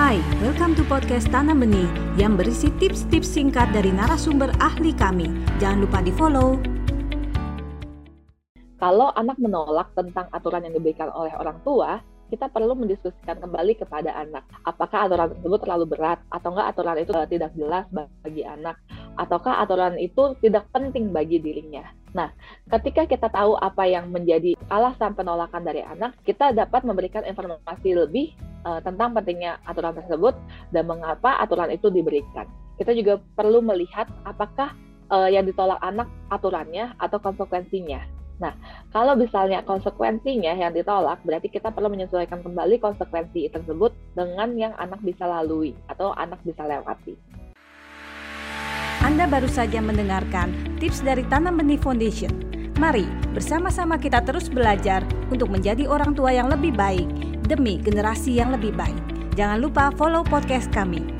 Hai, welcome to podcast Tanam Benih yang berisi tips-tips singkat dari narasumber ahli kami. Jangan lupa di-follow. Kalau anak menolak tentang aturan yang diberikan oleh orang tua, kita perlu mendiskusikan kembali kepada anak. Apakah aturan tersebut terlalu berat atau enggak aturan itu tidak jelas bagi anak ataukah aturan itu tidak penting bagi dirinya. Nah, ketika kita tahu apa yang menjadi alasan penolakan dari anak, kita dapat memberikan informasi lebih uh, tentang pentingnya aturan tersebut dan mengapa aturan itu diberikan. Kita juga perlu melihat apakah uh, yang ditolak anak aturannya atau konsekuensinya. Nah, kalau misalnya konsekuensinya yang ditolak, berarti kita perlu menyesuaikan kembali konsekuensi tersebut dengan yang anak bisa lalui atau anak bisa lewati. Anda baru saja mendengarkan tips dari Tanam Benih Foundation. Mari bersama-sama kita terus belajar untuk menjadi orang tua yang lebih baik demi generasi yang lebih baik. Jangan lupa follow podcast kami